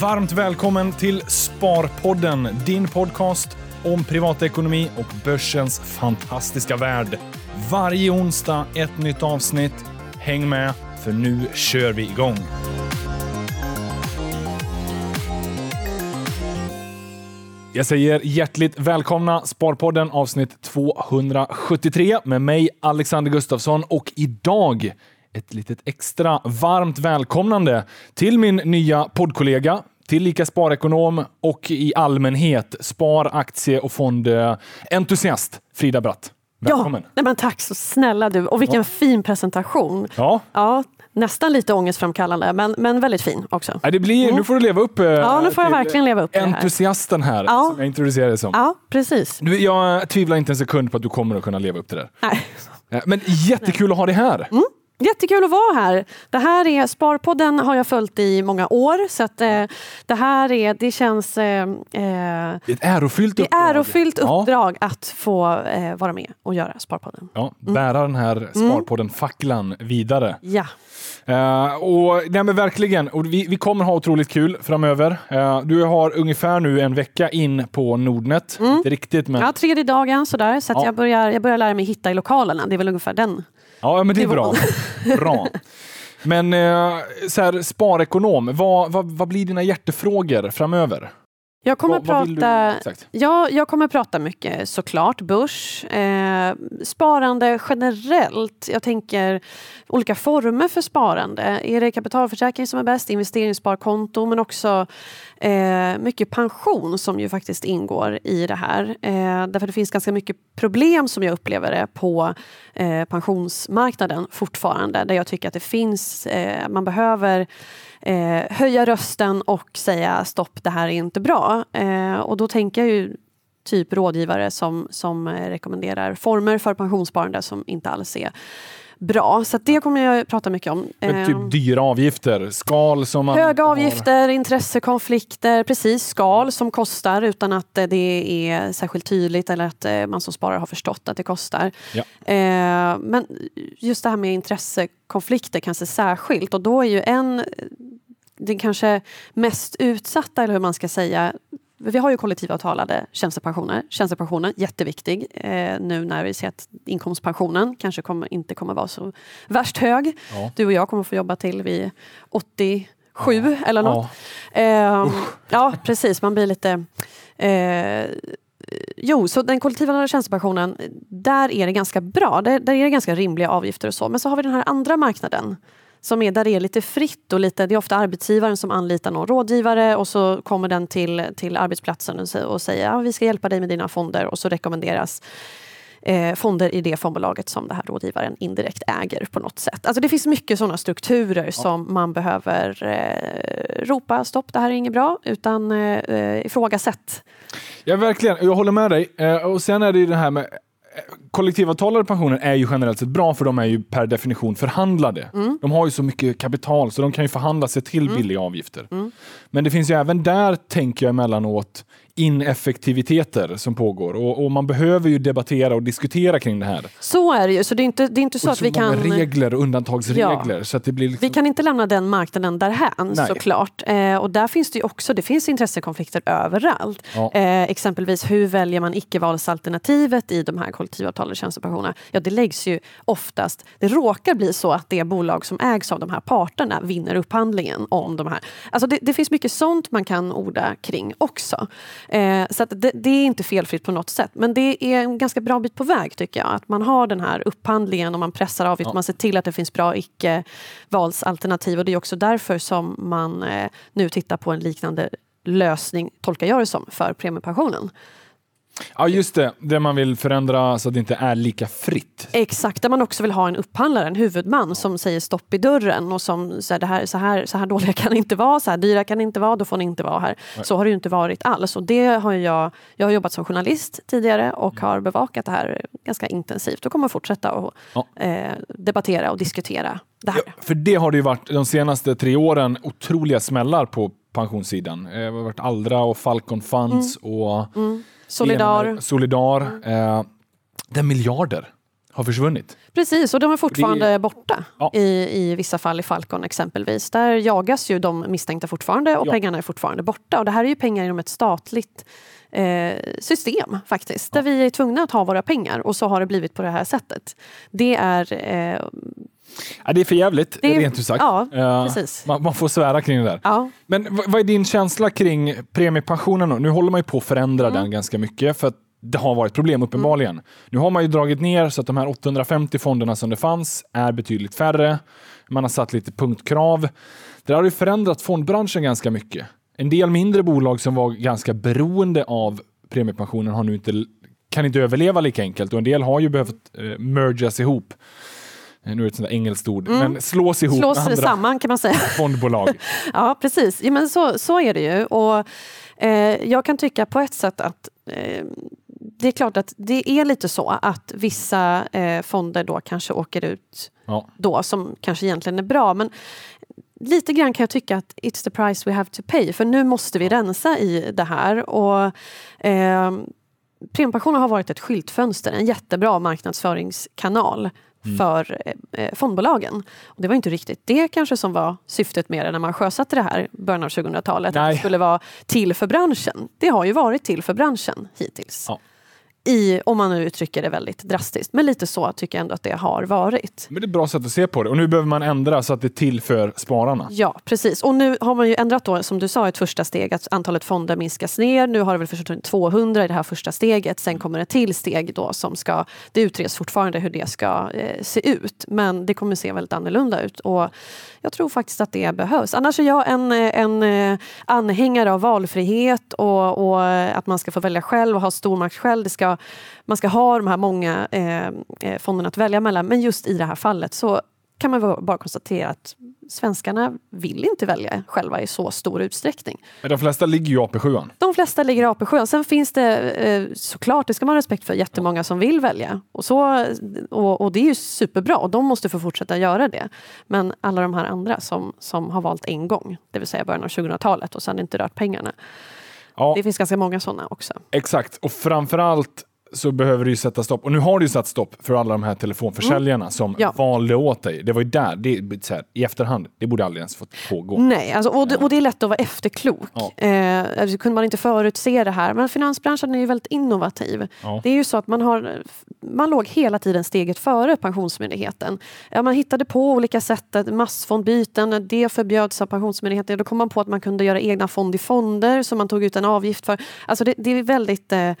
Varmt välkommen till Sparpodden, din podcast om privatekonomi och börsens fantastiska värld. Varje onsdag ett nytt avsnitt. Häng med, för nu kör vi igång. Jag säger hjärtligt välkomna Sparpodden avsnitt 273 med mig Alexander Gustafsson och idag ett litet extra varmt välkomnande till min nya poddkollega, tillika sparekonom och i allmänhet spar, aktie och fondentusiast Frida Bratt. Välkommen! Ja, nej men tack så snälla du och vilken ja. fin presentation. Ja. ja. Nästan lite ångestframkallande, men, men väldigt fin också. Ja, det blir, mm. Nu får du leva upp Ja, nu får jag verkligen leva upp entusiasten här, ja. som jag introducerade som. Ja, precis. Du, jag tvivlar inte en sekund på att du kommer att kunna leva upp till det. Nej. Men jättekul Nej. att ha dig här. Mm. Jättekul att vara här. Det här är Sparpodden har jag följt i många år så att eh, det här är, det känns... Eh, eh det är ett ärofyllt uppdrag. Ärofyllt uppdrag ja. att få eh, vara med och göra Sparpodden. Ja, bära mm. den här mm. Sparpodden-facklan vidare. Ja. Uh, och, nej men verkligen, och vi, vi kommer ha otroligt kul framöver. Uh, du har ungefär nu en vecka in på Nordnet. Mm. Inte riktigt men... Ja, tredje dagen sådär. Så ja. jag, börjar, jag börjar lära mig hitta i lokalerna. Det är väl ungefär den Ja, men det är bra. bra. Men eh, så här, sparekonom, vad, vad, vad blir dina hjärtefrågor framöver? Jag kommer, vad, prata, ja, jag kommer prata mycket såklart börs, eh, sparande generellt. Jag tänker olika former för sparande. Är det kapitalförsäkring som är bäst, investeringssparkonto men också eh, mycket pension som ju faktiskt ingår i det här. Eh, därför det finns ganska mycket problem som jag upplever det på eh, pensionsmarknaden fortfarande. Där jag tycker att det finns, eh, man behöver eh, höja rösten och säga stopp, det här är inte bra. Eh, och då tänker jag ju typ rådgivare som, som rekommenderar former för pensionssparande som inte alls är bra. Så det kommer jag prata mycket om. Men typ ehm, dyra avgifter? Skal som man Höga avgifter, intressekonflikter, precis skal som kostar utan att det är särskilt tydligt eller att eh, man som sparare har förstått att det kostar. Ja. Men just det här med intressekonflikter kanske särskilt och då är ju en den kanske mest utsatta, eller hur man ska säga, vi har ju kollektivavtalade tjänstepensioner. Tjänstepensionen, jätteviktig eh, nu när vi ser att inkomstpensionen kanske kommer, inte kommer vara så värst hög. Ja. Du och jag kommer få jobba till vid 87 ja. eller något. Ja. Eh, ja, precis. Man blir lite... Eh, jo, så den kollektivavtalade tjänstepensionen, där är det ganska bra. Där, där är det ganska rimliga avgifter och så. Men så har vi den här andra marknaden som är där det är lite fritt och lite, det är ofta arbetsgivaren som anlitar någon rådgivare och så kommer den till, till arbetsplatsen och, säger att ja, vi ska hjälpa dig med dina fonder och så rekommenderas eh, fonder i det fondbolaget som det här rådgivaren indirekt äger på något sätt. Alltså det finns mycket sådana strukturer ja. som man behöver eh, ropa stopp, det här är inget bra, utan eh, ifrågasätt. Ja, verkligen. Jag håller med dig. Eh, och sen är det ju det här med kollektivavtalade pensioner är ju generellt sett bra för de är ju per definition förhandlade. Mm. De har ju så mycket kapital så de kan ju förhandla sig till mm. billiga avgifter. Mm. Men det finns ju även där, tänker jag emellanåt, ineffektiviteter som pågår och, och, man behöver ju debattera och diskutera kring det här. Så är det ju, så det är inte, det är inte så, och att så vi kan... regler och undantagsregler. Ja. Så att det blir liksom... Vi kan inte lämna den marknaden därhän Nej. såklart. Eh, och där finns det ju också det finns intressekonflikter överallt. Ja. Eh, exempelvis hur väljer man icke-valsalternativet i de här kollektivavtalade tjänstepensionerna? Ja, det läggs ju oftast, det råkar bli så att det bolag som ägs av de här parterna vinner upphandlingen om de här. Alltså det, det finns mycket sånt man kan orda kring också. Eh, så det, det, är inte felfritt på något sätt. Men det är en ganska bra bit på väg tycker jag. Att man har den här upphandlingen och man pressar avgift. Ja. Man ser till att det finns bra icke-valsalternativ. Och det är också därför som man eh, nu tittar på en liknande lösning, tolkar jag det som, för premiepensionen. Ja, just det. Det man vill förändra så att det inte är lika fritt. Exakt, där man också vill ha en upphandlare, en huvudman som säger stopp i dörren och som säger det här, så, här, så här dåliga kan inte vara, så här dyra kan inte vara, då får ni inte vara här. Nej. Så har det ju inte varit alls. Och det har jag, jag har jobbat som journalist tidigare och har bevakat det här ganska intensivt och kommer fortsätta att ja. eh, debattera och diskutera det här. Ja, för det har det ju varit de senaste tre åren otroliga smällar på pensionssidan. Eh, det har varit Aldra och Falcon Funds mm. och mm Solidar. Solidar. Mm. Eh, det är miljarder har försvunnit. Precis, och de är fortfarande Det- borta Ja. i, i vissa fall i Falcon exempelvis. Där jagas ju de misstänkta fortfarande och Ja. pengarna är fortfarande borta. Och det här är ju pengar inom ett statligt eh, system faktiskt. Där vi är tvungna att ha våra pengar och så har det blivit på det här sättet. Det är... Eh, Ja, det är för jävligt, Det är- rent ut sagt. ja, Eh, precis. Man, man får svära kring det där. ja, Men vad är din känsla kring premiepensionen? Då? Nu håller man ju på att förändra Mm. den ganska mycket för att det har varit problem uppenbarligen. Nu har man ju dragit ner så att de här 850 fonderna som det fanns är betydligt färre. Man har satt lite punktkrav. Det har ju förändrat fondbranschen ganska mycket. En del mindre bolag som var ganska beroende av premiepensionen har nu inte, kan inte överleva lika enkelt och en del har ju behövt eh, mergas ihop. Nu är det ett sånt där engelskt ord, men slås ihop slås med andra samman kan man säga. fondbolag. Ja, precis. Ja, men så, så är det ju. Och, eh, jag kan tycka på ett sätt att eh, det är klart att det är lite så att vissa eh, fonder då kanske åker ut Ja. då som kanske egentligen är bra. Men lite grann kan jag tycka att it's the price we have to pay. För nu måste vi rensa i det här. Och, eh, Premiepensionen har varit ett skyltfönster, en jättebra marknadsföringskanal för eh, fondbolagen. Och det var inte riktigt det kanske som var syftet med det när man sjösatte det här början av 2000-talet. Att det skulle vara till för branschen. Det har ju varit till för branschen hittills. Ja. I, om man nu uttrycker det väldigt drastiskt. Men lite så tycker jag ändå att det har varit. Men det är ett bra sätt att se på det. Och nu behöver man ändra så att det är till för spararna. Ja, precis. Och nu har man ju ändrat då, som du sa, ett första steg att antalet fonder minskas ner. Nu har det väl försvunnit 200 i det här första steget. Sen kommer ett till steg då som ska, det utreds fortfarande hur det ska eh, se ut. Men det kommer se väldigt annorlunda ut. Och jag tror faktiskt att det behövs. Annars är jag en, eh, en eh, anhängare av valfrihet och, och eh, att man ska få välja själv och ha stor makt själv. Det ska, man ska ha de här många eh, eh, fonderna att välja mellan. Men just i det här fallet så kan man bara konstatera att svenskarna vill inte välja själva i så stor utsträckning. Men de flesta ligger ju i AP7. De flesta ligger i AP7. Sen finns det eh, såklart, det ska man ha respekt för, jättemånga som vill välja. Och, så, och, och det är ju superbra och de måste få fortsätta göra det. Men alla de här andra som, som har valt en gång, det vill säga början av 2000-talet och sen inte rört pengarna. Ja, Det finns ganska många sådana också. exakt. Och framförallt så behöver det ju sätta stopp. Och nu har det ju satt stopp för alla de här telefonförsäljarna som Mm. Ja. valde åt dig. Det var ju där, det, här, i efterhand, det borde aldrig ens fått pågå. Nej, alltså, och, det, och det är lätt att vara efterklok. Ja. Eh, alltså, kunde man inte förutse det här. Men finansbranschen är ju väldigt innovativ. Ja. Det är ju så att man, har, man låg hela tiden steget före Pensionsmyndigheten. Man hittade på olika sätt, massfondbyten, det förbjöds av Pensionsmyndigheten. Då kom man på att man kunde göra egna fond i fonder som man tog ut en avgift för. Alltså det, det är väldigt... Eh.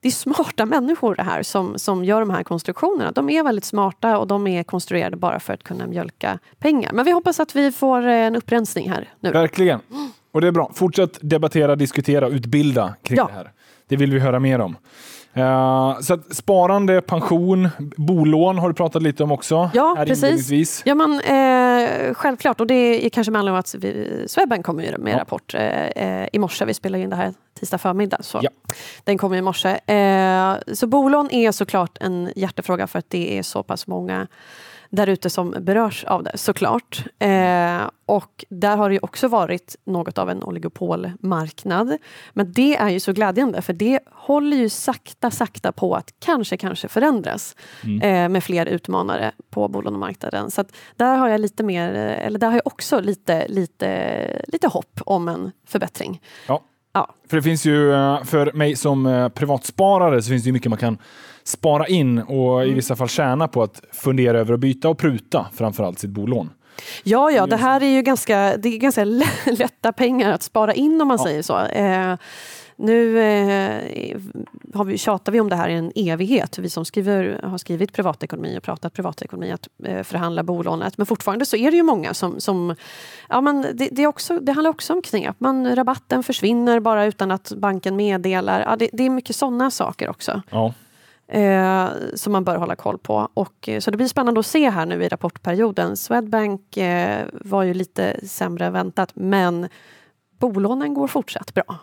Det är smarta människor det här som, som gör de här konstruktionerna. De är väldigt smarta och de är konstruerade bara för att kunna mjölka pengar. Men vi hoppas att vi får eh, en upprensning här nu. Verkligen. Och det är bra. Fortsätt debattera, diskutera utbilda kring Ja. det här. Det vill vi höra mer om. Eh, så sparande, pension, bolån har du pratat lite om också. Ja, här precis. Ja, men, eh, självklart, och det är kanske med anledning av att vi, Swedbank kommer med Ja. rapport eh, eh, i morse. Vi spelar in det här tisdag förmiddag. Så Ja. Den kommer i morse. Eh, så bolån är såklart en hjärtefråga för att det är så pass många där ute som berörs av det såklart. Eh, och där har det ju också varit något av en oligopolmarknad. Men det är ju så glädjande för det håller ju sakta, sakta på att kanske, kanske förändras eh, med fler utmanare på bolånemarknaden. Så att där har jag lite mer, eh, eller där har jag också lite, lite, lite hopp om en förbättring. Ja. Ja. För det finns ju, eh, för mig som eh, privatsparare så finns det ju mycket man kan spara in och Mm. i vissa fall tjäna på att fundera över att byta och pruta framförallt sitt bolån. Ja, ja, det här är ju ganska, det är ganska lätta pengar att spara in om man Ja. säger så. Eh, nu eh, har vi, tjatar vi om det här i en evighet, vi som skriver, har skrivit privatekonomi och pratat privatekonomi, att eh, förhandla bolånet. Men fortfarande så är det ju många som... som ja, men det, det, är också, det handlar också om knep. Man, rabatten försvinner bara utan att banken meddelar. Ja, det, det är mycket sådana saker också Ja. eh, som man bör hålla koll på. Och, eh, så det blir spännande att se här nu i rapportperioden. Swedbank eh, var ju lite sämre än väntat, men bolånen går fortsatt bra.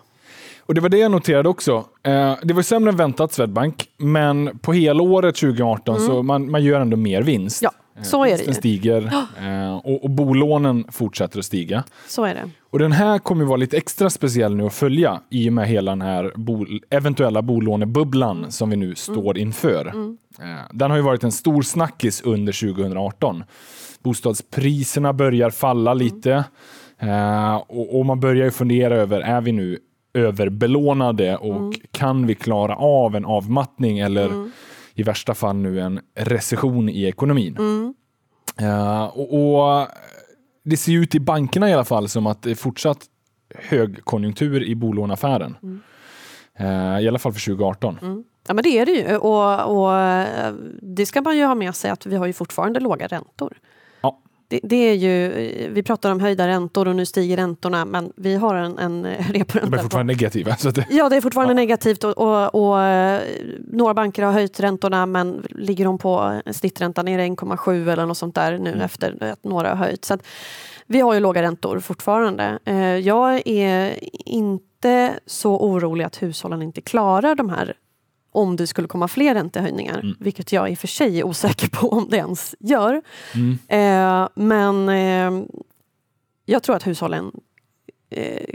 Och det var det jag noterade också. Eh, det var sämre än väntat Swedbank, men på hela året 2018 så man, man gör ändå mer vinst. Mm. Ja. Eh, Så är det ju. stiger eh, och, och bolånen fortsätter att stiga. Så är det. Och den här kommer vara lite extra speciell nu att följa i och med hela den här bo, eventuella bolånebubblan Mm. som vi nu står inför. Eh, Den har ju varit en stor snackis under 2018. Bostadspriserna börjar falla Mm. lite eh, och, och man börjar ju fundera över, är vi nu överbelånade och Mm. kan vi klara av en avmattning eller i värsta fall nu en recession i ekonomin? Mm. Eh, och, och det ser ut i bankerna i alla fall som att det är fortsatt högkonjunktur i bolåneaffären. Mm. Eh, I alla fall för 2018. Ja men det är det ju och, och eh, det ska man ju ha med sig att vi har ju fortfarande låga räntor. Det, det är ju, vi pratar om höjda räntor och nu stiger räntorna men vi har en, en eh, reporänta. De är på- fortfarande negativa. Så det, Ja, det är fortfarande Ja. negativt och, och, och eh, några banker har höjt räntorna men ligger de på snitträntan nere i 1,7 eller något sånt där nu Mm. efter att några har höjt. Så att vi har ju låga räntor fortfarande. Eh, Jag är inte så orolig att hushållen inte klarar de här om det skulle komma fler räntehöjningar, Mm. vilket jag i och för sig är osäker på om det ens gör. mm, Eh, men eh, jag tror att hushållen eh,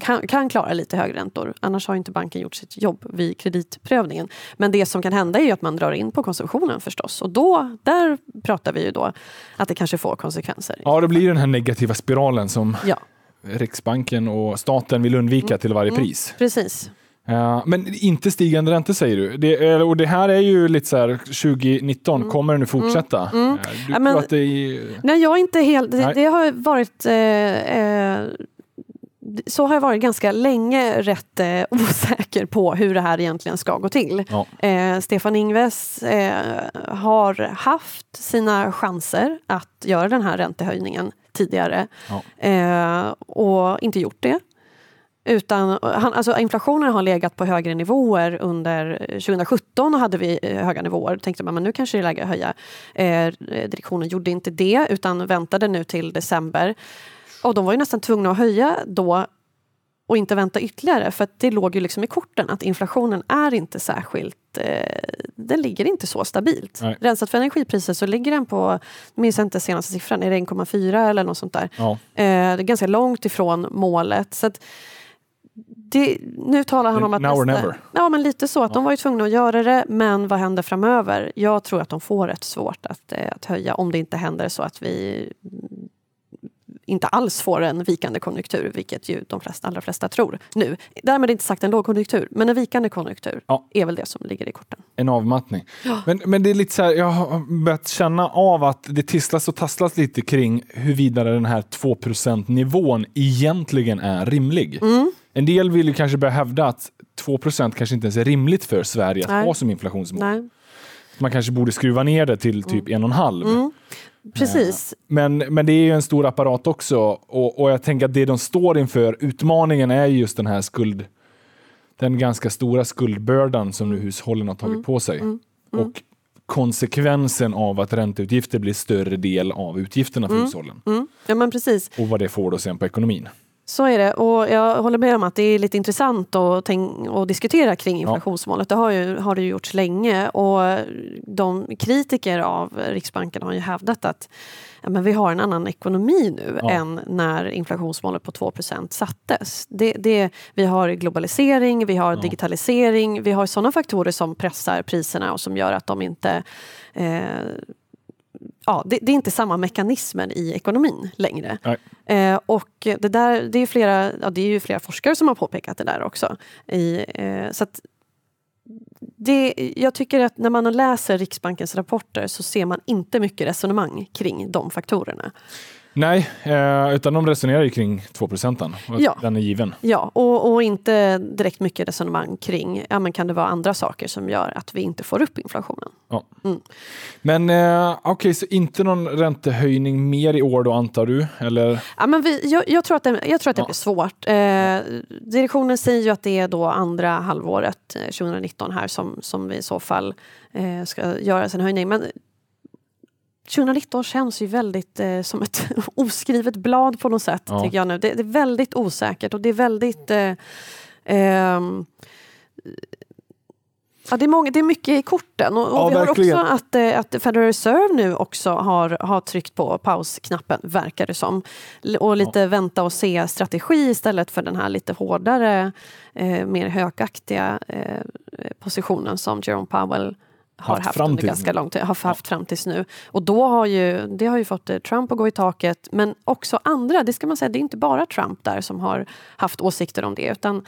kan, kan klara lite högre räntor. Annars har inte banken gjort sitt jobb vid kreditprövningen. Men det som kan hända är att man drar in på konsumtionen förstås. Och då, där pratar vi ju då att det kanske får konsekvenser. ja, det blir den här negativa spiralen som Ja, Riksbanken och staten vill undvika till varje pris. precis. Eh, men inte stigande räntor säger du. Det, och det här är ju lite så här 2019, kommer det nu fortsätta? Eh, Du Mm. Ja, men- tror att det är... Nej, jag är inte helt... Det, det har varit... Eh, eh, så har jag varit ganska länge rätt eh, osäker på hur det här egentligen ska gå till. Ja. Eh, Stefan Ingves eh, har haft sina chanser att göra den här räntehöjningen tidigare Ja. eh, och inte gjort det. Utan, han, alltså inflationen har legat på högre nivåer under 2017 och hade vi eh, höga nivåer. Då tänkte man men nu kanske det är läge att höja. Eh, direktionen gjorde inte det utan väntade nu till december. Och de var ju nästan tvungna att höja då och inte vänta ytterligare för det låg ju liksom i korten att inflationen är inte särskilt, eh, den ligger inte så stabilt. Nej. Rensat för energipriser så ligger den på, jag minns inte senaste siffran, är det 1,4 eller något sånt där. Ja. Eh, det är ganska långt ifrån målet. Så att det, nu talar han om att... Now nästa-. Ja, men lite så. Att Ja. De var ju tvungna att göra det, men vad händer framöver? Jag tror att de får rätt svårt att, eh, att höja om det inte händer så att vi mm, inte alls får en vikande konjunktur, vilket ju de flesta, allra flesta tror nu. Därmed inte sagt en lågkonjunktur, men en vikande konjunktur Ja. är väl det som ligger i korten. En avmattning. Men, men det är lite så här, jag har börjat känna av att det tisslas och tasslas lite kring huruvida den här 2% nivån egentligen är rimlig. Mm. En del vill ju kanske börja hävda att 2% kanske inte ens är rimligt för Sverige att Nej. ha som inflationsmål. Nej. Man kanske borde skruva ner det till typ en och en halv. Mm. Precis. Men, men det är ju en stor apparat också och, och jag tänker att det de står inför, utmaningen är just den här skuld, den ganska stora skuldbördan som nu hushållen har tagit på sig. Och konsekvensen av att ränteutgifter blir större del av utgifterna för hushållen. Mm. Ja, men precis. Och vad det får då sen på ekonomin. Så är det och jag håller med om att det är lite intressant att, att diskutera kring inflationsmålet. Det har, ju, har det ju gjorts länge och de kritiker av Riksbanken har ju hävdat att ja, men vi har en annan ekonomi nu Ja. än när inflationsmålet på 2% sattes. Det, det, vi har globalisering, vi har Ja. digitalisering, vi har sådana faktorer som pressar priserna och som gör att de inte eh, Ja, det, det är inte samma mekanismer i ekonomin längre. Eh, och det, där, det, är flera, ja, det är ju flera forskare som har påpekat det där också. I, eh, så att det, jag tycker att när man läser Riksbankens rapporter så ser man inte mycket resonemang kring de faktorerna. Nej, eh, utan de resonerar ju kring 2 procenten. Ja. Den är given. Ja, och, och inte direkt mycket resonemang kring ja, men kan det vara andra saker som gör att vi inte får upp inflationen. Men eh, okej, så inte någon räntehöjning mer i år då antar du? Eller? Ja, men vi, jag, jag tror att det, jag tror att det Ja. blir svårt. Eh, direktionen säger ju att det är då andra halvåret eh, 2019 här som, som vi i så fall eh, ska göra en höjning. Men 2019 känns ju väldigt eh, som ett oskrivet blad på något sätt. Ja. tycker jag nu. Det, det är väldigt osäkert och det är väldigt... Eh, ehm, Ja, det, är många, det är mycket i korten. Och, och Ja, vi har verkligen. också att, eh, att Federal Reserve nu också har, har tryckt på pausknappen, verkar det som. Och lite vänta och se strategi istället för den här lite hårdare, eh, mer hökaktiga eh, positionen som Jerome Powell har Haft haft, under ganska lång tid, har haft fram tills nu. Och då har ju, det har ju fått eh, Trump att gå i taket, men också andra. Det ska man säga, det är inte bara Trump där som har haft åsikter om det, utan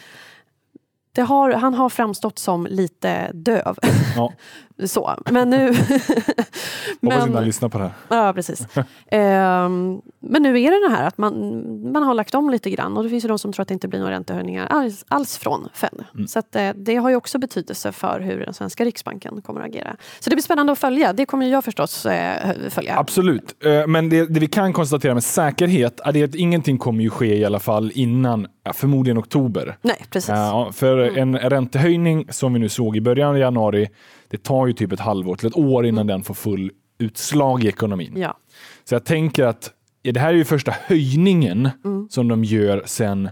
det har, han har framstått som lite döv. Ja, Så, men nu... hoppas inte han lyssnar på det här. Ja, precis. Ehm, men nu är det det här att man, man har lagt om lite grann och det finns ju de som tror att det inte blir några räntehöjningar alls, alls från Fed. Mm. Så att, eh, det har ju också betydelse för hur den svenska riksbanken kommer att agera. Så det blir spännande att följa. Det kommer jag förstås eh, följa. Absolut, Eh, men det, det vi kan konstatera med säkerhet är det att ingenting kommer ju ske i alla fall innan, förmodligen oktober. Nej, precis. Ja, för en räntehöjning som vi nu såg i början av januari, det tar ju typ ett halvår till ett år innan den får full utslag i ekonomin. Ja. Så jag tänker att ja, det här är ju första höjningen Mm. som de gör sedan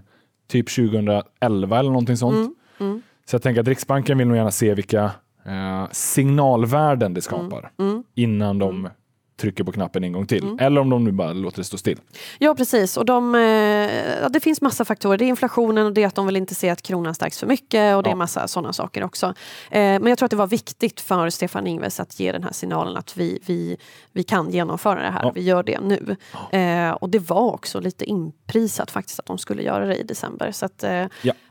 typ 2011 eller någonting sånt. Mm. Så jag tänker att Riksbanken vill nog gärna se vilka eh, signalvärden det skapar Mm. innan de trycker på knappen en gång till. Eller om de nu bara låter det stå still. Ja, precis. Och de, eh, ja, det finns massa faktorer. Det är inflationen och det är att de vill inte se att kronan stärks för mycket och det Ja. är massa sådana saker också. Eh, men jag tror att det var viktigt för Stefan Ingves att ge den här signalen att vi, vi, vi kan genomföra det här. Ja. Vi gör det nu. Eh, och det var också lite inprisat faktiskt att de skulle göra det i december. Så att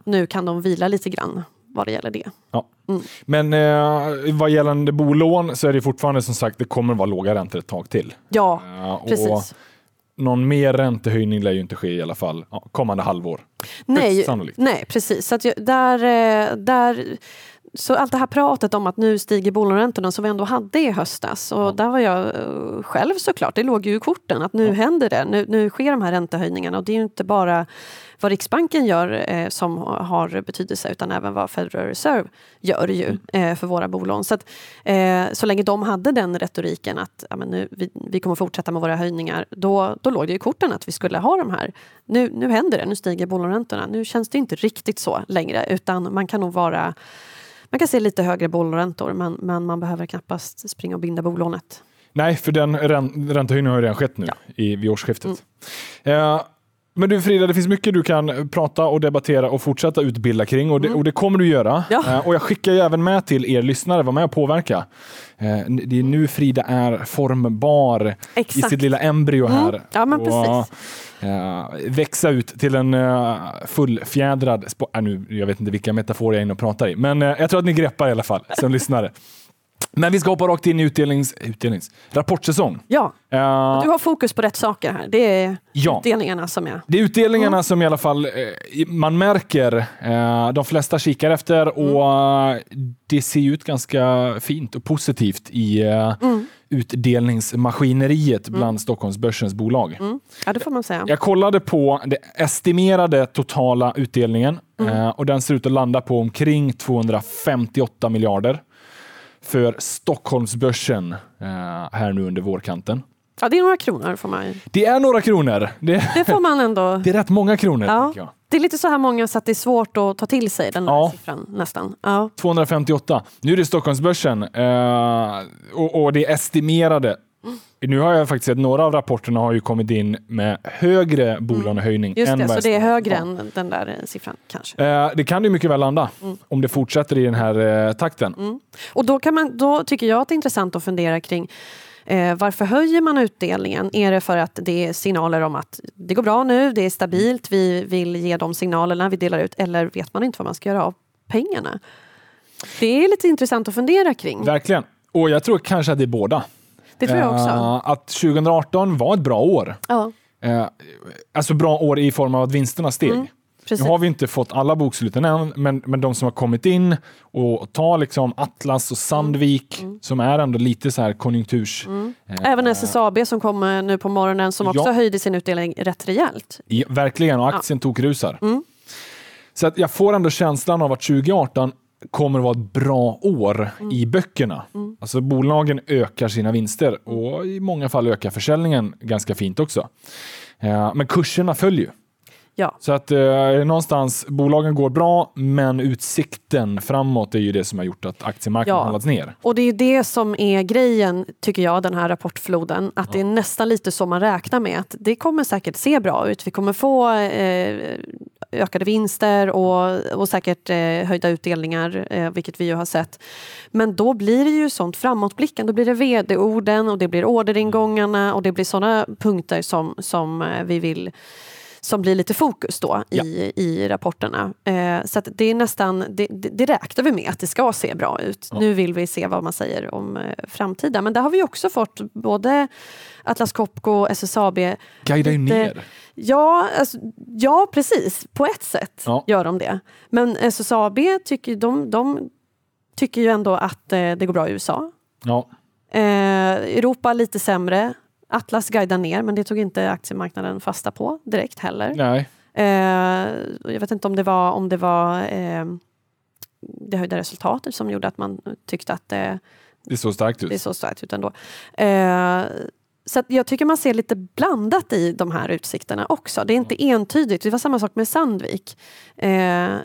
nu kan de vila lite grann vad det gäller det. Ja. Mm. Men eh, vad gällande bolån så är det fortfarande som sagt, det kommer vara låga räntor ett tag till. Ja, Eh, och precis. någon mer räntehöjning lär ju inte ske i alla fall kommande halvår. Nej, nej, precis. Så att jag, där, eh, där, så allt det här pratet om att nu stiger bolåneräntorna som vi ändå hade i höstas. Och där var jag eh, själv såklart, det låg ju i korten att nu händer det. Nu, nu sker de här räntehöjningarna och det är ju inte bara vad Riksbanken gör eh, som har betydelse utan även vad Federal Reserve gör ju eh, för våra bolån. Så, att, eh, så länge de hade den retoriken att ja, men nu, vi, vi kommer fortsätta med våra höjningar, då, då låg det i korten att vi skulle ha de här. Nu, nu händer det, nu stiger bolåneräntorna. Nu känns det inte riktigt så längre utan man kan nog vara man kan se lite högre bolåneräntor men, men man behöver knappast springa och binda bolånet. Nej, för den rän- räntehöjningen har ju redan skett nu i, vid årsskiftet. Eh, men du Frida, det finns mycket du kan prata och debattera och fortsätta utbilda kring och det, och det kommer du göra. Ja. Eh, och jag skickar ju även med till er lyssnare, var med och påverka. Eh, det är nu Frida är formbar i Exakt. sitt lilla embryo här. Ja, men och, precis. eh, växa ut till en uh, fullfjädrad, äh, nu, jag vet inte vilka metaforer jag är inne och pratar i, men eh, jag tror att ni greppar i alla fall som lyssnare. Men vi ska hoppa rakt in i utdelnings, utdelnings, rapportsäsong. Ja, Eh, du har fokus på rätt saker här. Det är Ja. utdelningarna som är... det är utdelningarna som i alla fall eh, man märker, eh, de flesta kikar efter och eh, det ser ut ganska fint och positivt i eh, utdelningsmaskineriet bland Stockholmsbörsens bolag. Mm. Ja, det får man säga. Jag kollade på den estimerade totala utdelningen eh, och den ser ut att landa på omkring 258 miljarder för Stockholmsbörsen eh, här nu under vårkanten. Ja, det är några kronor får man Det är några kronor. Det, Det får man ändå... det är rätt många kronor. Ja. Det är lite så här många så att det är svårt att ta till sig den där Ja. siffran nästan. Ja. 258. Nu är det Stockholmsbörsen eh, och, och det är estimerade. Nu har jag faktiskt sett några av rapporterna har ju kommit in med högre bolånehöjning Just än det, så det är högre Ja. än den där eh, siffran kanske. Eh, det kan det mycket väl landa Mm. om det fortsätter i den här eh, takten. Och då, kan man, då tycker jag att det är intressant att fundera kring eh, varför höjer man utdelningen? Är det för att det är signaler om att det går bra nu, det är stabilt, vi vill ge de signalerna vi delar ut eller vet man inte vad man ska göra av pengarna? Det är lite intressant att fundera kring. Verkligen. Och jag tror kanske att det är båda. Det tror jag också. Eh, att 2018 var ett bra år. Ja, Eh, alltså bra år i form av att vinsterna steg. Mm, precis. Nu har vi inte fått alla boksluten än, men, men de som har kommit in och ta liksom Atlas och Sandvik Mm. som är ändå lite så här konjunkturs... eh, Även SSAB som kom nu på morgonen som också Ja. höjde sin utdelning rätt rejält. i, verkligen, och aktien tokrusar. Mm. Så att jag får ändå känslan av att 2018 kommer att vara ett bra år Mm. i böckerna. Alltså bolagen ökar sina vinster och i många fall ökar försäljningen ganska fint också. Eh, men kurserna följer ju. Ja. Så att eh, någonstans, bolagen går bra, men utsikten framåt är ju det som har gjort att aktiemarknaden Ja. handlats ner. Och det är det som är grejen, tycker jag, den här rapportfloden. Att det är nästan lite så man räknar med att det kommer säkert se bra ut. Vi kommer få eh, ökade vinster och, och säkert eh, höjda utdelningar, eh, vilket vi ju har sett. Men då blir det ju sånt framåtblickande. Då blir det vd-orden och det blir orderingångarna och det blir sådana punkter som, som eh, vi vill som blir lite fokus då Ja. i, i rapporterna. Eh, så det är nästan, det, det, det räknar vi med att det ska se bra ut. Ja. Nu vill vi se vad man säger om eh, framtiden. Men där har vi också fått både Atlas Copco och SSAB. Guida ju ner. Ja, alltså, ja, precis. På ett sätt Ja. gör de det. Men SSAB tycker, de, de tycker ju ändå att eh, det går bra i USA. Ja. Eh, Europa lite sämre. Atlas guidar ner, men det tog inte aktiemarknaden fasta på direkt heller. Nej. Eh, jag vet inte om det var, om det, var eh, det höjda resultatet som gjorde att man tyckte att det, Det såg starkt ut. det så starkt ut ändå. Eh, så jag tycker man ser lite blandat i de här utsikterna också. Det är inte entydigt. Det var samma sak med Sandvik. Eh,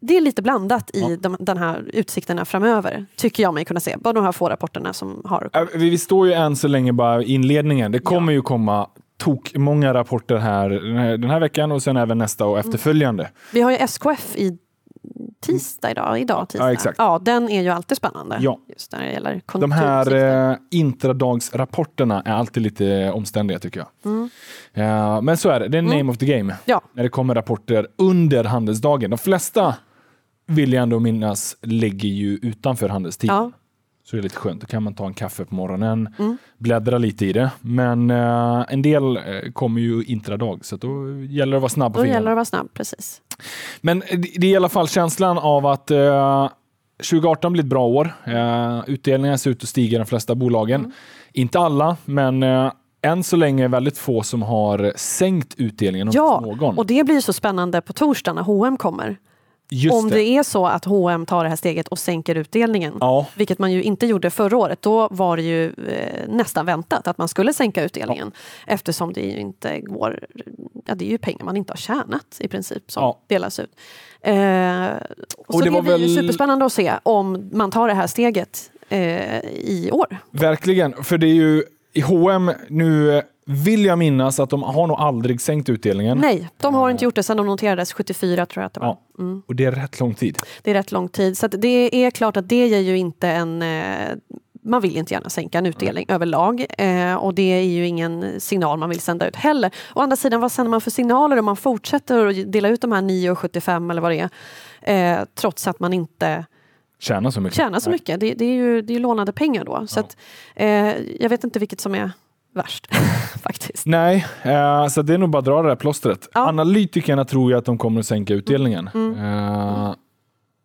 det är lite blandat i Ja. de, den här utsikterna framöver, tycker jag mig kunna se. Bara de här få rapporterna som har Äh, Vi står ju än så länge bara i inledningen. Det kommer ju komma tok många rapporter här den, här den här veckan och sen även nästa och Mm. efterföljande. Vi har ju SKF i tisdag idag, idag tisdag. Ja, exakt. ja, den är ju alltid spännande. Ja. Just när det gäller De här eh, intradagsrapporterna är alltid lite omständiga tycker jag. Mm. Ja, men så är det, det är name of the game. Ja. När det kommer rapporter under handelsdagen. De flesta vill jag ändå minnas ligger ju utanför handelstid. Ja. Så det är lite skönt. Då kan man ta en kaffe på morgonen, Mm. bläddra lite i det. Men eh, en del eh, kommer ju intradag så då gäller det att vara snabb på Då fingrarna. gäller det att vara snabb, precis. Men det är i alla fall känslan av att eh, 2018 blir ett bra år. Eh, utdelningarna ser ut att stiga i de flesta bolagen. Mm. Inte alla, men eh, än så länge är väldigt få som har sänkt utdelningen. Ja, någon. och det blir så spännande på torsdag när H&M kommer. Just Om det. det är så att H&M tar det här steget och sänker utdelningen, Ja, vilket man ju inte gjorde förra året, då var det ju eh, nästan väntat att man skulle sänka utdelningen. Eftersom det ju inte går, ja det är ju pengar man inte har tjänat i princip som Ja. delas ut. Eh, och så det blir ju väl- superspännande att se om man tar det här steget eh, i år. verkligen. För det är ju i H&M nu eh, vill jag minnas att de har nog aldrig sänkt utdelningen. Nej, de har inte gjort det sedan de noterades 74 tror jag att det var. Ja. Mm. Och det är rätt lång tid. Det är rätt lång tid. Så det är klart att det ger ju inte en... Eh, man vill inte gärna sänka en utdelning överlag eh, och det är ju ingen signal man vill sända ut heller. Å andra sidan, vad sänder man för signaler om man fortsätter att dela ut de här 9,75 eller vad det är eh, trots att man inte Tjäna så mycket. tjänar så mycket? Det, det är ju det är lånade pengar då. Så Ja. att, eh, jag vet inte vilket som är värst faktiskt. Nej, eh, så det är nog bara att dra det där plåstret. Ja. Analytikerna tror ju att de kommer att sänka utdelningen. Eh,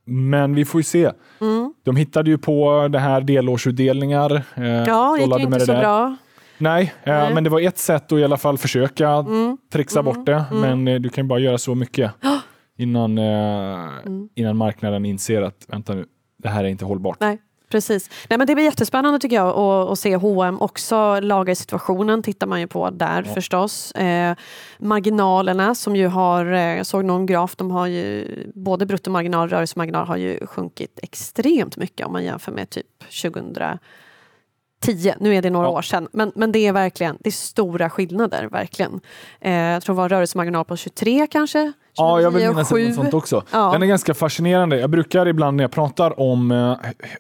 men vi får ju se. Mm. De hittade ju på det här delårsutdelningar. Eh, Ja, gick ju inte det så där. bra. Nej, eh, Nej. men det var ett sätt att i alla fall försöka Mm. trixa bort det. Men eh, du kan ju bara göra så mycket innan, eh, Mm. innan marknaden inser att vänta nu, det här är inte hållbart. Nej, precis. Nej, men det blir jättespännande tycker jag att, att se H&M också lagersituationen tittar man ju på där Ja. förstås. Eh, marginalerna som ju har, eh, jag såg någon graf, de har ju både bruttomarginal och rörelsemarginal har ju sjunkit extremt mycket om man jämför med typ 2010. Nu är det några Ja. år sedan, men, men det är verkligen det är stora skillnader. verkligen. Eh, jag tror det var rörelsemarginal på 23 kanske? Ja, jag vill 29, minnas något sånt också. Ja. Den är ganska fascinerande. Jag brukar ibland när jag pratar om eh,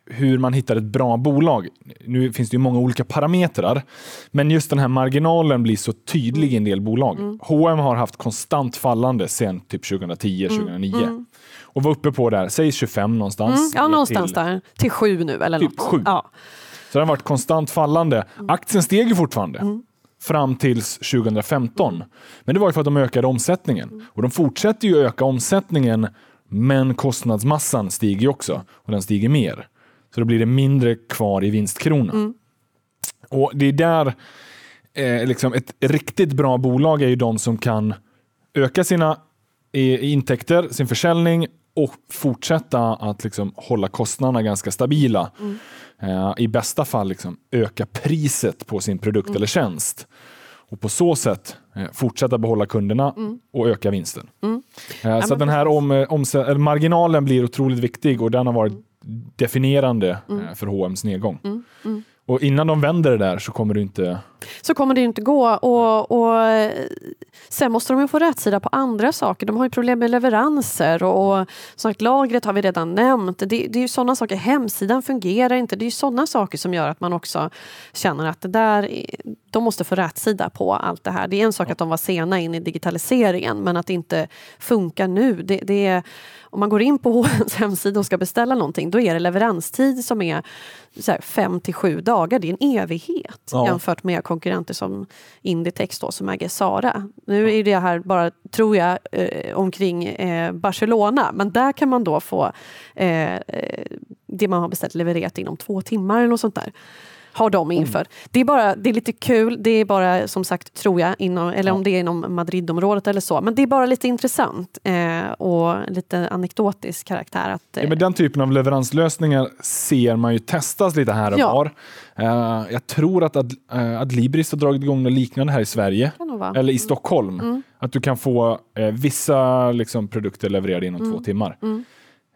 hur man hittar ett bra bolag, nu finns det ju många olika parametrar, men just den här marginalen blir så tydlig i en del bolag. Mm. H&M har haft konstant fallande sedan typ 2010, 2009 och var uppe på där, säg 25 någonstans. Mm, ja, någonstans till- där. Till sju nu eller Typ något. sju. Ja. Så den har varit konstant fallande. Aktien steg ju fortfarande. Fram tills 2015. Men det var ju för att de ökade omsättningen. Och de fortsätter ju öka omsättningen, men kostnadsmassan stiger också. Och den stiger mer. Så då blir det mindre kvar i vinstkrona. Mm. Och det är där, eh, liksom ett riktigt bra bolag är ju de som kan öka sina eh, intäkter, sin försäljning och fortsätta att liksom hålla kostnaderna ganska stabila. Eh, I bästa fall liksom öka priset på sin produkt eller tjänst. Och på så sätt eh, fortsätta behålla kunderna Mm. och öka vinsten. Mm. Eh, så den här om, eh, eller marginalen blir otroligt viktig och den har varit definierande eh, för H&M's nedgång. Och innan de vänder det där så kommer det inte... Så kommer det inte gå. Och, och sen måste de ju få rätsida på andra saker. De har ju problem med leveranser och, och sagt, lagret har vi redan nämnt. Det, det är ju sådana saker. Hemsidan fungerar inte. Det är ju sådana saker som gör att man också känner att det där, de måste få rätsida på allt det här. Det är en sak att de var sena in i digitaliseringen men att det inte funkar nu. Det, det är, om man går in på H&M's hemsida och ska beställa någonting då är det leveranstid som är så fem till sju dagar. Det är en evighet Ja. jämfört med konkurrenter som Inditex då, som äger Sara. Nu är det här bara, tror jag, eh, omkring eh, Barcelona men där kan man då få eh, eh, det man har beställt levererat inom två timmar eller något sånt där. Har de infört. Det, är bara, det är lite kul, det är bara som sagt tror jag, inom, eller om det är inom Madridområdet eller så. Men det är bara lite intressant eh, och lite anekdotisk karaktär. Att, eh, Ja, men den typen av leveranslösningar ser man ju testas lite här och Ja. var. Eh, jag tror att Ad, eh, Adlibris har dragit igång något liknande här i Sverige. Eller i Stockholm. Mm. Att du kan få eh, vissa liksom, produkter levererade inom två timmar. Mm.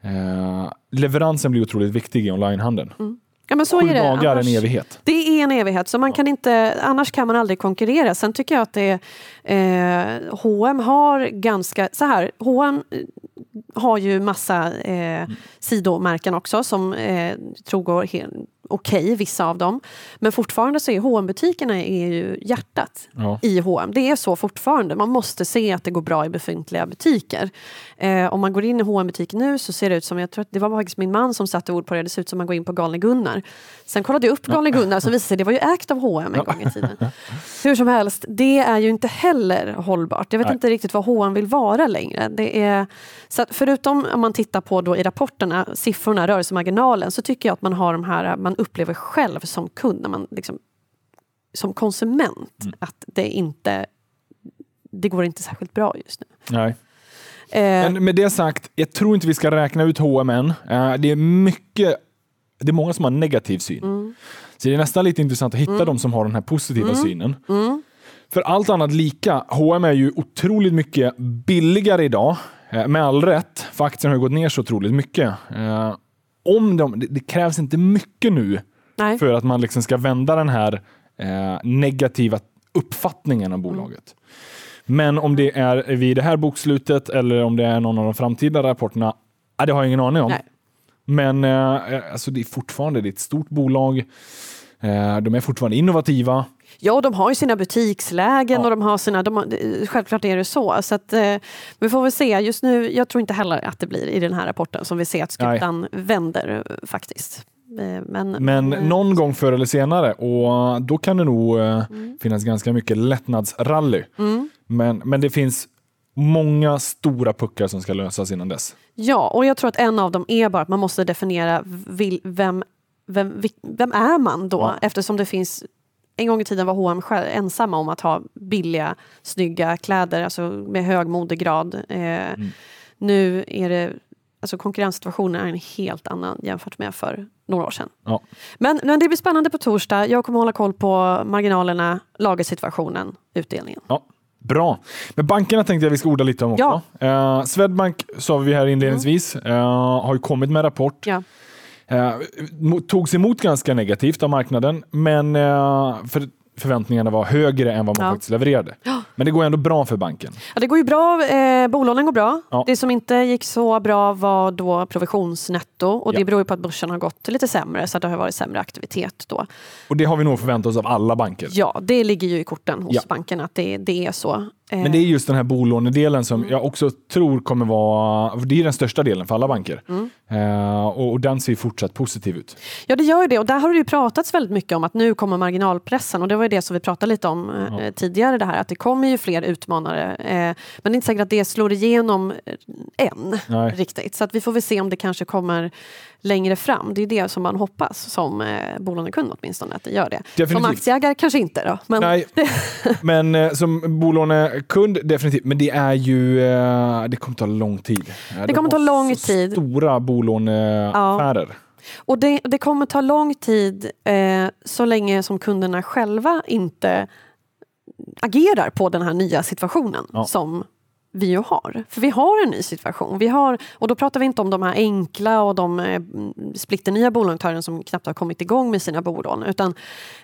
Eh, leveransen blir otroligt viktig i onlinehandeln. Ja, men så Sju är det. dagar Annars- en evighet. Det är en evighet, så man kan inte, annars kan man aldrig konkurrera. Sen tycker jag att det är, eh, H&M har ganska, så här, H&M eh, har ju massa eh, sidomärken också som eh, tror går okej, vissa av dem. Men fortfarande så är hm butikerna är ju hjärtat Ja. i H&M. Det är så fortfarande. Man måste se att det går bra i befintliga butiker. Eh, om man går in i hm butik nu så ser det ut som, jag tror att det var faktiskt min man som satte ord på det, det ser ut som man går in på Galne Gunnar. Sen kollade jag upp Galne Gunnar så visade det sig det var ju ägt av H&M en gång i tiden. Hur som helst, det är ju inte heller hållbart. Jag vet Nej. inte riktigt vad H&M vill vara längre. Det är, så förutom om man tittar på då i rapporterna, siffrorna, rörelsemarginalen, så tycker jag att man har de här, man upplever själv som kund, när man liksom, som konsument, att det inte det går inte särskilt bra just nu. Nej. Eh, Men med det sagt, jag tror inte vi ska räkna ut H&M än. Eh, det är mycket, det är många som har negativ syn. Mm. Så det är nästan lite intressant att hitta de som har den här positiva synen. mm, För allt annat lika, H&M är ju otroligt mycket billigare idag. Eh, Med all rätt, för aktien har gått ner så otroligt mycket. Eh, Om de, det, det krävs inte mycket nu nej. för att man liksom ska vända den här eh, negativa uppfattningen av bolaget. Men om det är vid det här bokslutet eller om det är någon av de framtida rapporterna, ja, det har jag ingen aning om. Nej. Men eh, alltså det är fortfarande det är ett stort bolag. Eh, de är fortfarande innovativa. Ja, de har ju sina butikslägen Ja. och de har sina... De har, självklart är det så. så att, eh, vi får väl se. Just nu, jag tror inte heller att det blir i den här rapporten som vi ser att skutan vänder eh, faktiskt. Eh, Men, Men eh, någon gång förr eller senare och då kan det nog eh, Mm. finnas ganska mycket lättnadsrally. Men, men det finns många stora puckar som ska lösas innan dess. Ja, och jag tror att en av dem är bara att man måste definiera vil, vem, vem, vem är man då? Ja. Eftersom det finns en gång i tiden var H&M ensamma om att ha billiga, snygga kläder, alltså med hög modegrad. Eh, Mm. Nu är det, alltså konkurrenssituationen är en helt annan jämfört med för några år sedan. Ja. Men, men det blir spännande på torsdag. Jag kommer hålla koll på marginalerna, lagersituationen, utdelningen. Ja, bra. Men bankerna tänkte jag vi ska orda lite om också. Eh, Swedbank sa vi här inledningsvis, eh, har ju kommit med en rapport. Ja. Eh, togs emot ganska negativt av marknaden, men eh, för förväntningarna var högre än vad man Ja. faktiskt levererade. Men det går ändå bra för banken. Ja, det går ju bra. Eh, bolånen går bra. Ja. Det som inte gick så bra var då provisionsnetto och Ja. det beror ju på att börsen har gått lite sämre så att det har varit sämre aktivitet då. Och det har vi nog förväntat oss av alla banker. Ja, det ligger ju i korten hos Ja. banken att det, det är så. Men det är just den här bolånedelen som Mm. jag också tror kommer vara, det är den största delen för alla banker. Mm. Eh, och, och den ser fortsatt positiv ut. Ja, det gör ju det. Och där har det ju pratats väldigt mycket om att nu kommer marginalpressen. Och det var ju det som vi pratade lite om eh, Ja. tidigare, det här att det kommer ju fler utmanare. Eh, men det är inte säkert att det slår igenom eh, än Nej. riktigt. Så att vi får väl se om det kanske kommer längre fram. Det är det som man hoppas som eh, bolånekund åtminstone, att det gör det. Som Definitivt. aktieägare kanske inte då. Men Nej, men eh, som bolånekund definitivt. Men det är ju, eh, det kommer ta lång tid. Eh, de kommer ta lång tid. Stora bolåneaffärer. Och det, det kommer ta lång tid eh, så länge som kunderna själva inte agerar på den här nya situationen Ja. som vi ju har. För vi har en ny situation. Vi har, och då pratar vi inte om de här enkla och de eh, splitternya bolånektören som knappt har kommit igång med sina bolån. Utan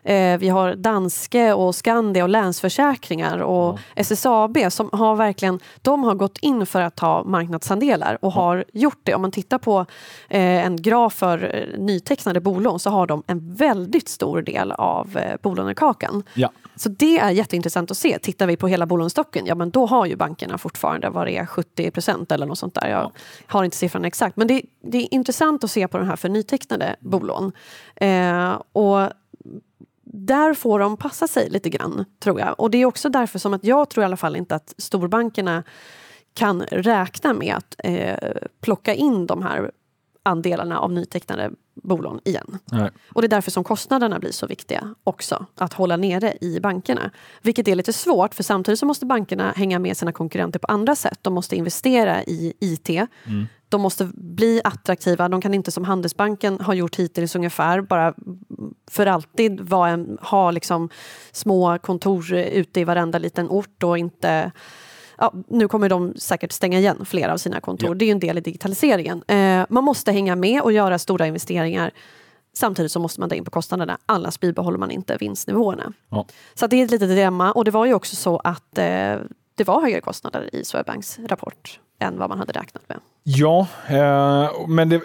eh, vi har Danske och Skandia och Länsförsäkringar och SSAB som har verkligen de har gått in för att ta marknadsandelar och har gjort det. Om man tittar på eh, en graf för eh, nytecknade bolån så har de en väldigt stor del av eh, bolånekakan. Ja. Så det är jätteintressant att se. Tittar vi på hela bolånestocken, ja men då har ju bankerna fortfarande vad det är, 70 procent eller något sånt där. Jag har inte siffran exakt. Men det, det är intressant att se på den här för nytecknade bolån. Eh, och där får de passa sig lite grann, tror jag. Och det är också därför som att jag tror i alla fall inte att storbankerna kan räkna med att eh, plocka in de här andelarna av nytecknade bolån igen. Nej. Och det är därför som kostnaderna blir så viktiga också, att hålla nere i bankerna. Vilket är lite svårt, för samtidigt så måste bankerna hänga med sina konkurrenter på andra sätt. De måste investera i IT. De måste bli attraktiva. De kan inte som Handelsbanken har gjort hittills ungefär, bara för alltid en, ha liksom små kontor ute i varenda liten ort och inte Ja, nu kommer de säkert stänga igen flera av sina kontor. Ja. Det är ju en del i digitaliseringen. Eh, man måste hänga med och göra stora investeringar. Samtidigt så måste man dra in på kostnaderna, annars bibehåller man inte vinstnivåerna. Ja. Så det är ett litet dilemma. Och det var ju också så att eh, det var högre kostnader i Swedbanks rapport än vad man hade räknat med. Ja, eh, men det,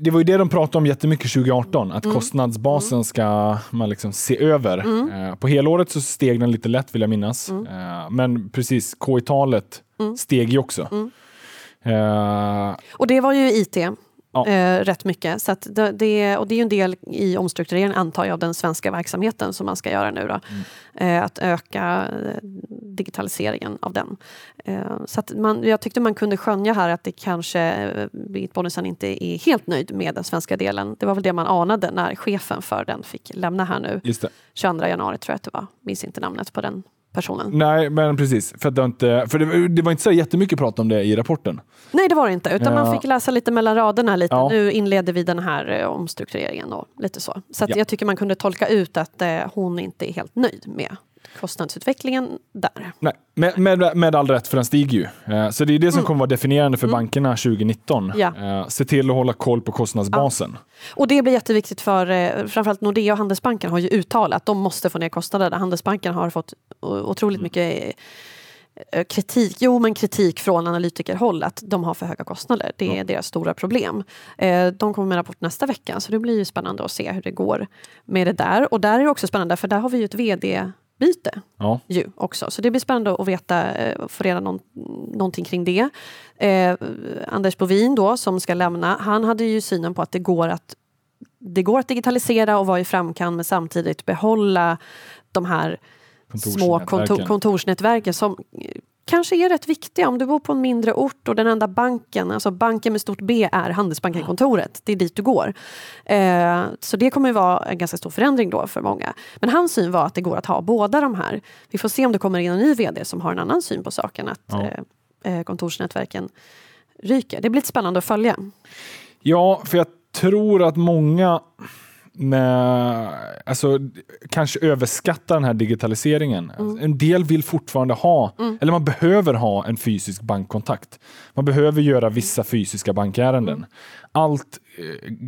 det var ju det de pratade om jättemycket 2018, Mm. att kostnadsbasen ska man liksom se över. Eh, på helåret så steg den lite lätt vill jag minnas, Mm. eh, men precis, K-talet steg ju också. Mm. Eh, Och det var ju IT. Ja. Eh, rätt mycket. Så det, det, och det är ju en del i omstruktureringen antar jag av den svenska verksamheten som man ska göra nu. Då. Eh, att öka eh, digitaliseringen av den. Eh, så man, jag tyckte man kunde skönja här att det kanske eh, Birgit Bonnesen inte är helt nöjd med den svenska delen. Det var väl det man anade när chefen för den fick lämna här nu. just det. 22 januari tror jag att det var. Minns inte namnet på den personen. Nej, men precis. För, det, var inte, för det, det var inte så jättemycket prat om det i rapporten. Nej, det var det inte. Utan Ja. man fick läsa lite mellan raderna. Lite. Ja. Nu inleder vi den här eh, omstruktureringen och lite så. Så Ja. jag tycker man kunde tolka ut att eh, hon inte är helt nöjd med kostnadsutvecklingen där. Nej, med, med, med all rätt, för den stiger ju. Eh, så det är det som kommer vara definierande för Mm. bankerna 2019. Ja. Eh, se till att hålla koll på kostnadsbasen. Och det blir jätteviktigt för eh, framförallt Nordea och Handelsbanken har ju uttalat att de måste få ner kostnaderna. Handelsbanken har fått otroligt mycket eh, kritik, jo men kritik från analytikerhåll att de har för höga kostnader. Det är deras stora problem. De kommer med rapport nästa vecka så det blir ju spännande att se hur det går med det där. Och där är det också spännande för där har vi ju ett vd-byte Ja. ju också. Så det blir spännande att veta, eh, få reda någon, någonting kring det. Eh, Anders Bovin då, som ska lämna, han hade ju synen på att det går att det går att digitalisera och vara i framkant men samtidigt behålla de här små kontor, Kontorsnätverken. som kanske är rätt viktiga. Om du bor på en mindre ort och den enda banken, alltså banken med stort B är Handelsbanken-kontoret. Det är dit du går. Eh, så det kommer ju vara en ganska stor förändring då för många. Men hans syn var att det går att ha båda de här. Vi får se om det kommer in en ny vd som har en annan syn på saken. Att eh, eh, kontorsnätverken ryker. Det blir lite spännande att följa. Ja, för jag tror att många med, alltså, kanske överskattar den här digitaliseringen. Mm. En del vill fortfarande ha, eller man behöver ha en fysisk bankkontakt. Man behöver göra vissa fysiska bankärenden. Mm. Allt eh,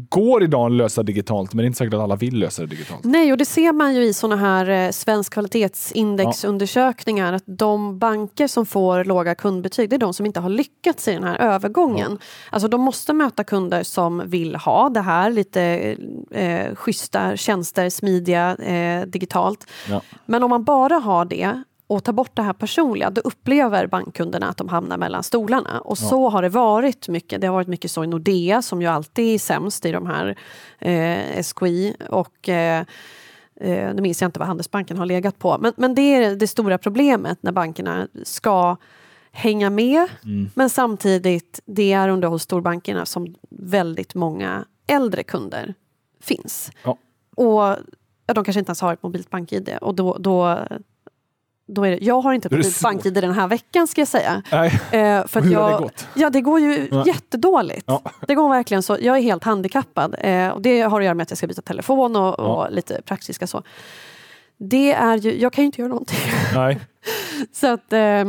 går idag att lösa digitalt, men det är inte säkert att alla vill lösa det digitalt. Nej, och det ser man ju i såna här eh, svensk kvalitetsindexundersökningar att de banker som får låga kundbetyg, det är de som inte har lyckats i den här övergången. Alltså de måste möta kunder som vill ha det här, lite eh, schyssta tjänster, smidiga, eh, digitalt. Ja. Men om man bara har det och tar bort det här personliga, då upplever bankkunderna att de hamnar mellan stolarna. Och så har det varit mycket. Det har varit mycket så i Nordea som ju alltid är sämst i de här eh, SKI. Och eh, eh, nu minns jag inte vad Handelsbanken har legat på. Men, men det är det stora problemet när bankerna ska hänga med. Men samtidigt, det är under hos storbankerna som väldigt många äldre kunder finns. Ja. Och ja, de kanske inte ens har ett mobilt bank-id. Och då, då, då är det, jag har inte svårt. bank-id den här veckan ska jag säga. Nej, Eh, för hur har jag, det gått? Ja, det går ju Ja. jättedåligt. Ja. Det går verkligen så. Jag är helt handikappad. Eh, och det har att göra med att jag ska byta telefon och, och Ja. lite praktiska så. Det är ju, jag kan ju inte göra någonting. Nej. Så att, eh, eh,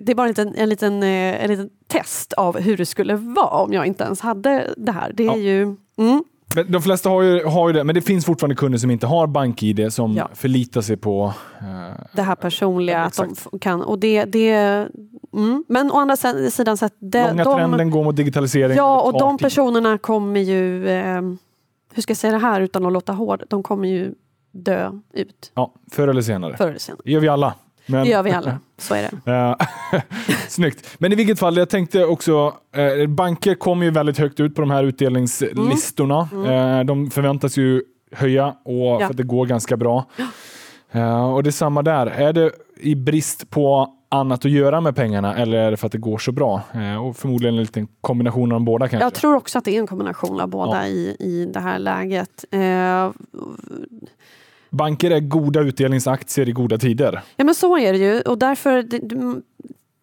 det är bara en liten, en, liten, en liten test av hur det skulle vara om jag inte ens hade det här. Det är Ja. ju... Mm, de flesta har ju, har ju det, men det finns fortfarande kunder som inte har BankID som Ja. förlitar sig på eh, det här personliga. Ja, att de exakt. kan, och det, det, mm. Men å andra si- sidan, så att det, långa de, trenden går mot digitalisering. Ja, och de tid. personerna kommer ju... Eh, hur ska jag säga det här utan att låta hård? De kommer ju dö ut Ja, förr eller senare. förr eller senare. Det gör vi alla. Men, Det gör vi alla. Så är det. Eh, Snyggt. Men i vilket fall, jag tänkte också, eh, banker kommer ju väldigt högt ut på de här utdelningslistorna. Eh, de förväntas ju höja och för att det går ganska bra. Eh, och det är samma där. Är det i brist på annat att göra med pengarna eller är det för att det går så bra? Eh, och förmodligen en liten kombination av de båda kanske. Jag tror också att det är en kombination av båda Ja. i, i det här läget. Banker är goda utdelningsaktier i goda tider. Ja men så är det ju och därför det,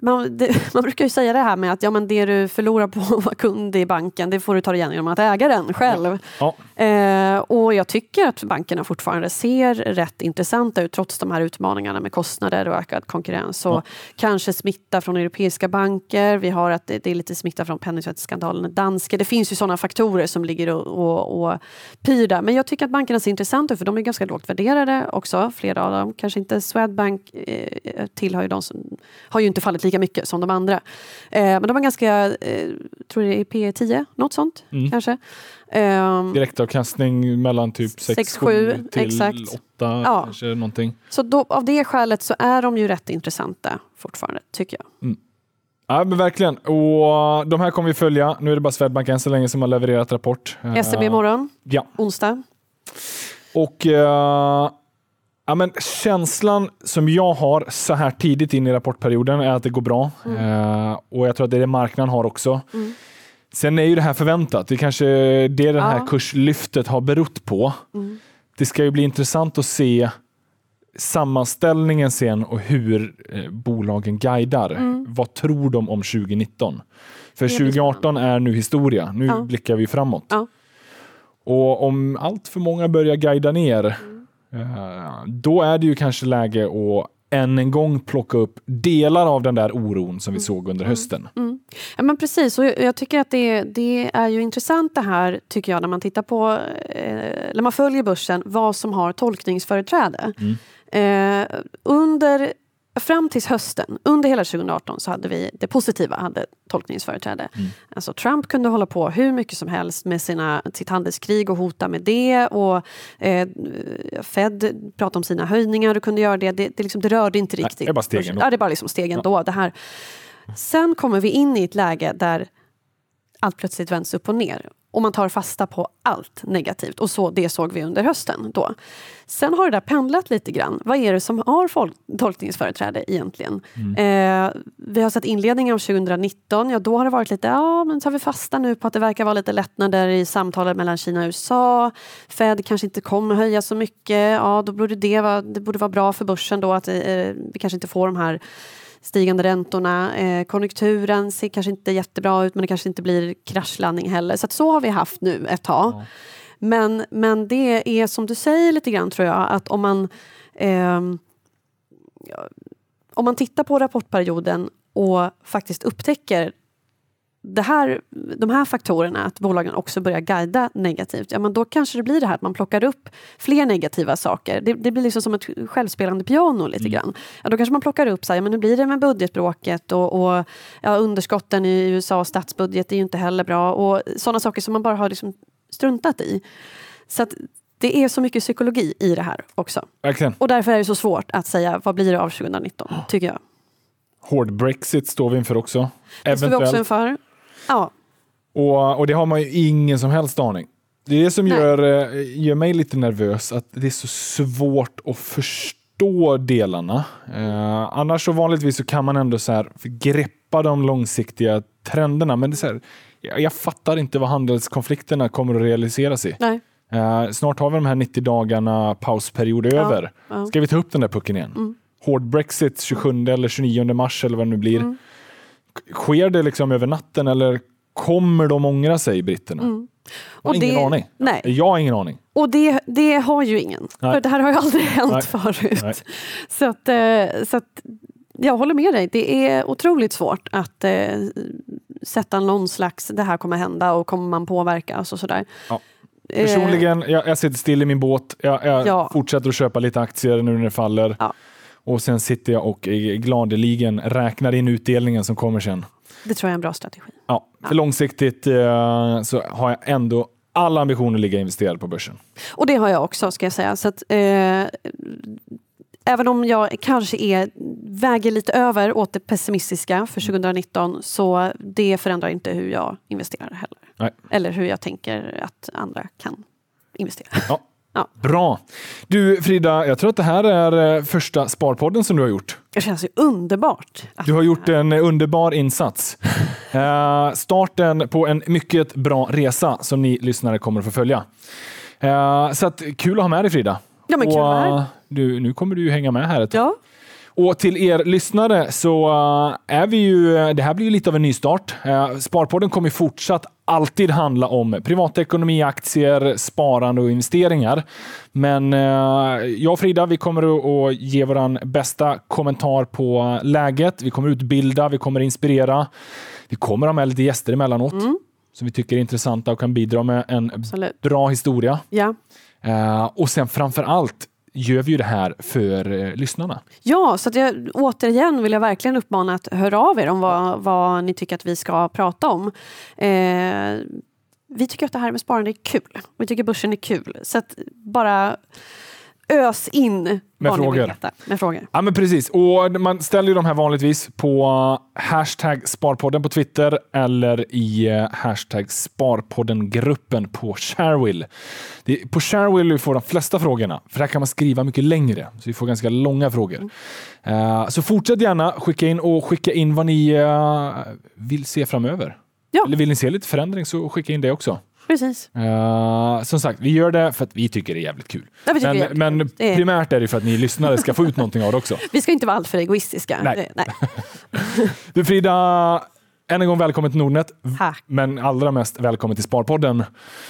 man, det, man brukar ju säga det här med att ja, men det du förlorar på att vara kund i banken det får du ta igen genom att äga den själv. Ja. Eh, och jag tycker att bankerna fortfarande ser rätt intressanta ut trots de här utmaningarna med kostnader och ökad konkurrens. Och Ja. Kanske smitta från europeiska banker. Vi har att det, det är lite smitta från penningtvättsskandalen i Danske. Det finns ju sådana faktorer som ligger och, och, och pyr där. Men jag tycker att bankerna ser intressanta ut för de är ganska lågt värderade också. Flera av dem. Kanske inte Swedbank eh, tillhör ju de som har ju inte fallit lika mycket som de andra. Eh, men de är ganska, eh, tror det är P 10, något sånt Mm. kanske. Ehm, Direktavkastning mellan typ Sex, 6-7 sju, till exakt. 8 Ja. kanske någonting. Så då, av det skälet så är de ju rätt intressanta fortfarande, tycker jag. Ja, men verkligen. Och de här kommer vi följa. Nu är det bara Swedbank än så länge som har levererat rapport. SEB Eh, imorgon, Ja, onsdag. och eh, ja, men känslan som jag har så här tidigt in i rapportperioden är att det går bra. Eh, och jag tror att det är det marknaden har också. Mm. Sen är ju det här förväntat. Det är kanske det det här Ja. kurslyftet har berott på. Mm. Det ska ju bli intressant att se sammanställningen sen och hur eh, bolagen guidar. Mm. Vad tror de om 2019? För Det blir 2018 är nu historia. Nu Ja. blickar vi framåt. Ja. Och om allt för många börjar guida ner, Mm. eh, då är det ju kanske läge att än en gång plocka upp delar av den där oron som vi såg under hösten. Mm. Ja, men precis, och jag, jag tycker att det, det är ju intressant det här, tycker jag, när man tittar på, eh, när man följer börsen, vad som har tolkningsföreträde. Mm. Eh, under, fram tills hösten, under hela 2018, så hade vi det positiva hade tolkningsföreträde. Mm. Alltså Trump kunde hålla på hur mycket som helst med sina, sitt handelskrig och hota med det. Och eh, Fed pratade om sina höjningar och kunde göra det. Det, det, liksom, det rörde inte Nej, riktigt. det är bara stegen då. Ja, det är bara liksom stegen då. Det här. Sen kommer vi in i ett läge där allt plötsligt vänds upp och ner. Och man tar fasta på allt negativt. Och så, det såg vi under hösten. då. Sen har det där pendlat lite grann. Vad är det som har folk, tolkningsföreträde egentligen? Eh, vi har sett inledningen av 2019. Ja, då har det varit lite, ja men tar vi fasta nu på att det verkar vara lite lättnader i samtalet mellan Kina och USA. Fed kanske inte kommer höja så mycket. Ja, då borde det, vara, det borde vara bra för börsen då att eh, vi kanske inte får de här stigande räntorna. Eh, konjunkturen ser kanske inte jättebra ut men det kanske inte blir kraschlandning heller. Så så har vi haft nu ett tag. Ja. Men, men det är som du säger lite grann tror jag att om man ja, om man tittar på rapportperioden och faktiskt upptäcker det här, de här faktorerna, att bolagen också börjar guida negativt, ja men då kanske det blir det här att man plockar upp fler negativa saker. Det, det blir liksom som ett självspelande piano lite grann. Ja, då kanske man plockar upp så här, ja, men nu blir det med budgetbråket och, och ja, underskotten i USA statsbudget är ju inte heller bra och sådana saker som man bara har liksom struntat i. Så att det är så mycket psykologi i det här också. Verkligen. Och därför är det så svårt att säga vad blir det av 2019, tycker jag. Hård Brexit står vi inför också. Det står vi också inför. Ja, Och, och det har man ju ingen som helst aning. Det är det som gör, eh, gör mig lite nervös, att det är så svårt att förstå delarna. Eh, annars så vanligtvis så kan man ändå så här greppa de långsiktiga trenderna, men det är så här, jag, jag fattar inte vad handelskonflikterna kommer att realiseras i. nej. Eh, snart har vi de här 90 dagarna pausperiod över. ja. Ska vi ta upp den där pucken igen? Mm. Hård Brexit 27 eller 29 mars eller vad det nu blir. Mm. Sker det liksom över natten eller Kommer de ångra sig, britterna? Mm. Jag har ingen det, aning. Nej. Jag har ingen aning. Och det, det har ju ingen. Nej. För det här har ju aldrig hänt Nej. förut. Nej. Så att, eh, så att jag håller med dig. Det är otroligt svårt att eh, sätta någon slags det här kommer hända och kommer man påverkas och sådär. Ja. Eh, Personligen, jag, jag sitter still i min båt. Jag, jag Ja. fortsätter att köpa lite aktier nu när det faller. Ja. Och sen sitter jag och eh, gladeligen räknar in utdelningen som kommer sen. Det tror jag är en bra strategi. Ja, för långsiktigt eh, så har jag ändå alla ambitioner att ligga investerad på börsen. Och det har jag också ska jag säga. Så att, eh, även om jag kanske är, väger lite över åt det pessimistiska för 2019 så det förändrar inte hur jag investerar heller. Nej. Eller hur jag tänker att andra kan investera. Ja. Ja. Bra. Du Frida, jag tror att det här är eh, första Sparpodden som du har gjort. Det känns ju underbart. Du har gjort en underbar insats. Eh, starten på en mycket bra resa som ni lyssnare kommer att få följa. Eh, så att, kul att ha med dig Frida. Ja, men kul Och, här. eh, du, nu kommer du ju hänga med här ett tag. Ja, Och till er lyssnare så eh, är vi ju, det här blir ju lite av en nystart. Uh, Sparpodden kommer fortsatt alltid handla om privatekonomi, aktier, sparande och investeringar. Men eh, jag och Frida, vi kommer att, ge våran bästa kommentar på läget. Vi kommer utbilda, vi kommer inspirera. Vi kommer ha med lite gäster emellanåt som vi tycker är intressanta och kan bidra med en absolut. bra historia. Ja. Eh, och sen framför allt gör vi ju det här för eh, lyssnarna. Ja, så att jag, återigen vill jag verkligen uppmana att höra av er om vad, vad ni tycker att vi ska prata om. Eh, vi tycker att det här med sparande är kul. Vi tycker börsen är kul. Så att bara ös in ni frågor. Med frågor. Ja, men precis. Och man ställer ju de här vanligtvis på hashtag Sparpodden på Twitter eller i eh, hashtag Sparpodden-gruppen på Sharewill. På Sharewill vi får de flesta frågorna, för där kan man skriva mycket längre, så vi får ganska långa frågor. Eh, så fortsätt gärna skicka in och skicka in vad ni eh, vill se framöver. Ja. Eller vill ni se lite förändring så skicka in det också. Precis. Eh, som sagt, vi gör det för att vi tycker det är jävligt kul. Ja, Men, jävligt men kul. Är- primärt är det för att ni lyssnare ska få ut någonting av det också. Vi ska inte vara alltör egoistiska. Nej. Nej. Du Frida, än en gång välkommen till Nordnet. Tack. Men allra mest välkommen till Sparpodden.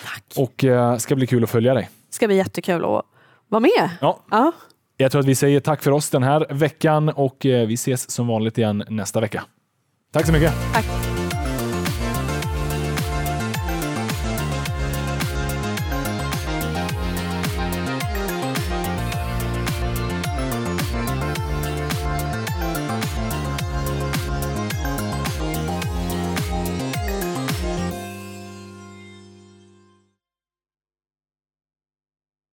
Tack. Och eh, ska bli kul att följa dig. ska bli jättekul att vara med. Ja, Ja. jag tror att vi säger tack för oss den här veckan och eh, vi ses som vanligt igen nästa vecka. Tack så mycket. Tack.